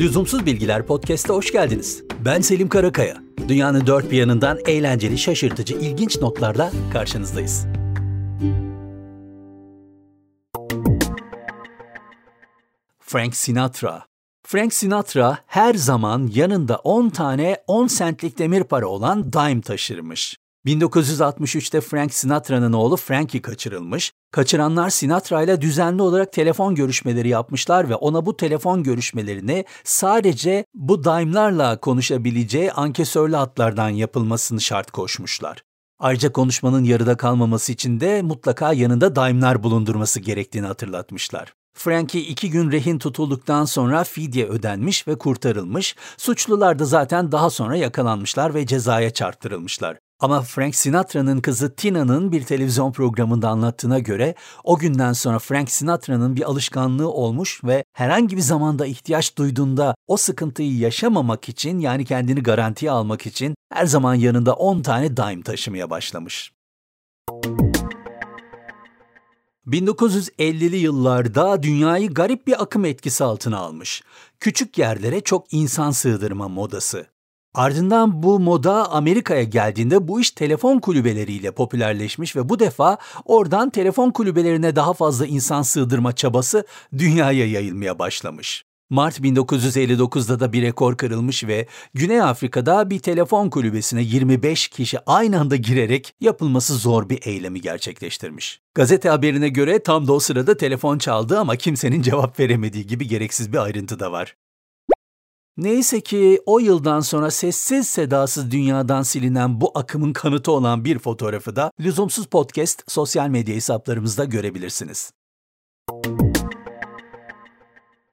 Lüzumsuz Bilgiler Podcast'a hoş geldiniz. Ben Selim Karakaya. Dünyanın dört bir yanından eğlenceli, şaşırtıcı, ilginç notlarla karşınızdayız. Frank Sinatra Frank Sinatra her zaman yanında 10 tane 10 centlik demir para olan dime taşırmış. 1963'te Frank Sinatra'nın oğlu Frankie kaçırılmış. Kaçıranlar Sinatra ile düzenli olarak telefon görüşmeleri yapmışlar ve ona bu telefon görüşmelerini sadece bu dime'larla konuşabileceği ankesörlü hatlardan yapılmasını şart koşmuşlar. Ayrıca konuşmanın yarıda kalmaması için de mutlaka yanında dime'lar bulundurması gerektiğini hatırlatmışlar. Frankie iki gün rehin tutulduktan sonra fidye ödenmiş ve kurtarılmış. Suçlular da zaten daha sonra yakalanmışlar ve cezaya çarptırılmışlar. Ama Frank Sinatra'nın kızı Tina'nın bir televizyon programında anlattığına göre o günden sonra Frank Sinatra'nın bir alışkanlığı olmuş ve herhangi bir zamanda ihtiyaç duyduğunda o sıkıntıyı yaşamamak için yani kendini garantiye almak için her zaman yanında 10 tane dime taşımaya başlamış. 1950'li yıllarda dünyayı garip bir akım etkisi altına almış. Küçük yerlere çok insan sığdırma modası. Ardından bu moda Amerika'ya geldiğinde bu iş telefon kulübeleriyle popülerleşmiş ve bu defa oradan telefon kulübelerine daha fazla insan sığdırma çabası dünyaya yayılmaya başlamış. Mart 1959'da da bir rekor kırılmış ve Güney Afrika'da bir telefon kulübesine 25 kişi aynı anda girerek yapılması zor bir eylemi gerçekleştirmiş. Gazete haberine göre tam da o sırada telefon çaldı ama kimsenin cevap veremediği gibi gereksiz bir ayrıntı da var. Neyse ki o yıldan sonra sessiz sedasız dünyadan silinen bu akımın kanıtı olan bir fotoğrafı da Lüzumsuz Podcast sosyal medya hesaplarımızda görebilirsiniz.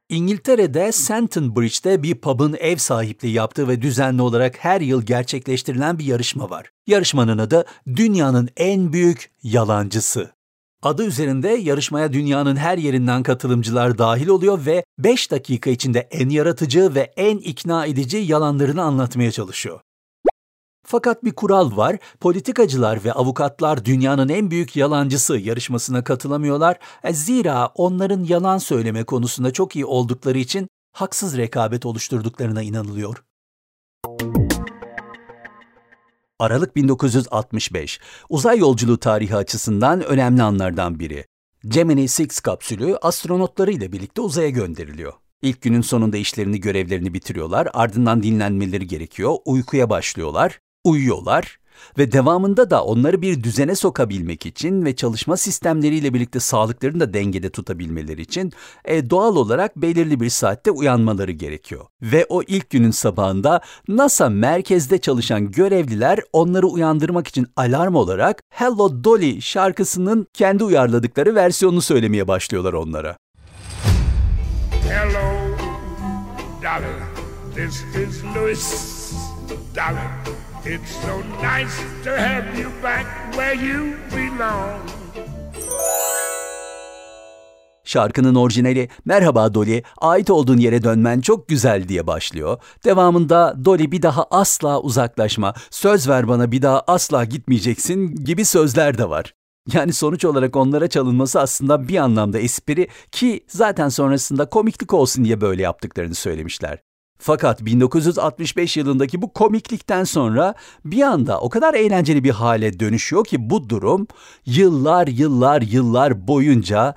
İngiltere'de Senton Bridge'de bir pub'ın ev sahipliği yaptığı ve düzenli olarak her yıl gerçekleştirilen bir yarışma var. Yarışmanın adı Dünyanın En Büyük Yalancısı. Adı üzerinde yarışmaya dünyanın her yerinden katılımcılar dahil oluyor ve 5 dakika içinde en yaratıcı ve en ikna edici yalanlarını anlatmaya çalışıyor. Fakat bir kural var. Politikacılar ve avukatlar dünyanın en büyük yalancısı yarışmasına katılamıyorlar. E, zira onların yalan söyleme konusunda çok iyi oldukları için haksız rekabet oluşturduklarına inanılıyor. Aralık 1965, uzay yolculuğu tarihi açısından önemli anlardan biri. Gemini 6 kapsülü astronotları ile birlikte uzaya gönderiliyor. İlk günün sonunda işlerini, görevlerini bitiriyorlar, ardından dinlenmeleri gerekiyor, uykuya başlıyorlar, uyuyorlar ve devamında da onları bir düzene sokabilmek için ve çalışma sistemleriyle birlikte sağlıklarını da dengede tutabilmeleri için e, doğal olarak belirli bir saatte uyanmaları gerekiyor. Ve o ilk günün sabahında NASA merkezde çalışan görevliler onları uyandırmak için alarm olarak Hello Dolly şarkısının kendi uyarladıkları versiyonunu söylemeye başlıyorlar onlara. Hello Dolly, this is Louis Dolly. It's so nice to have you back where you belong. Şarkının orijinali Merhaba Dolly, ait olduğun yere dönmen çok güzel diye başlıyor. Devamında Dolly bir daha asla uzaklaşma, söz ver bana bir daha asla gitmeyeceksin gibi sözler de var. Yani sonuç olarak onlara çalınması aslında bir anlamda espri ki zaten sonrasında komiklik olsun diye böyle yaptıklarını söylemişler. Fakat 1965 yılındaki bu komiklikten sonra bir anda o kadar eğlenceli bir hale dönüşüyor ki bu durum yıllar yıllar yıllar boyunca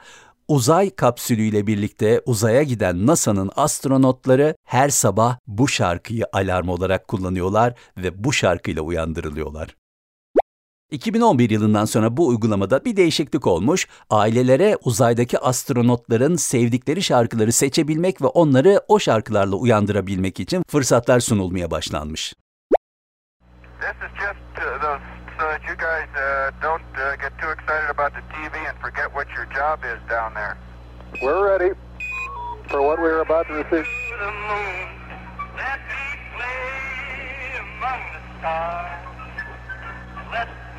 uzay kapsülüyle birlikte uzaya giden NASA'nın astronotları her sabah bu şarkıyı alarm olarak kullanıyorlar ve bu şarkıyla uyandırılıyorlar. 2011 yılından sonra bu uygulamada bir değişiklik olmuş. Ailelere uzaydaki astronotların sevdikleri şarkıları seçebilmek ve onları o şarkılarla uyandırabilmek için fırsatlar sunulmaya başlanmış. This is just uh, the, so that you guys uh, don't uh, get too excited about the TV and forget what your job is down there. We're ready for what we're about to receive. Let's what spring like on a Jupiter and Mars.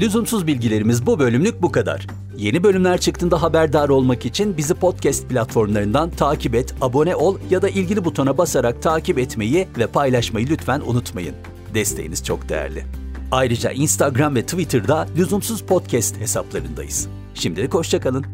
Lüzumsuz bilgilerimiz bu bölümlük bu kadar. Yeni bölümler çıktığında haberdar olmak için bizi podcast platformlarından takip et, abone ol ya da ilgili butona basarak takip etmeyi ve paylaşmayı lütfen unutmayın. Desteğiniz çok değerli. Ayrıca Instagram ve Twitter'da lüzumsuz podcast hesaplarındayız. Şimdilik hoşçakalın.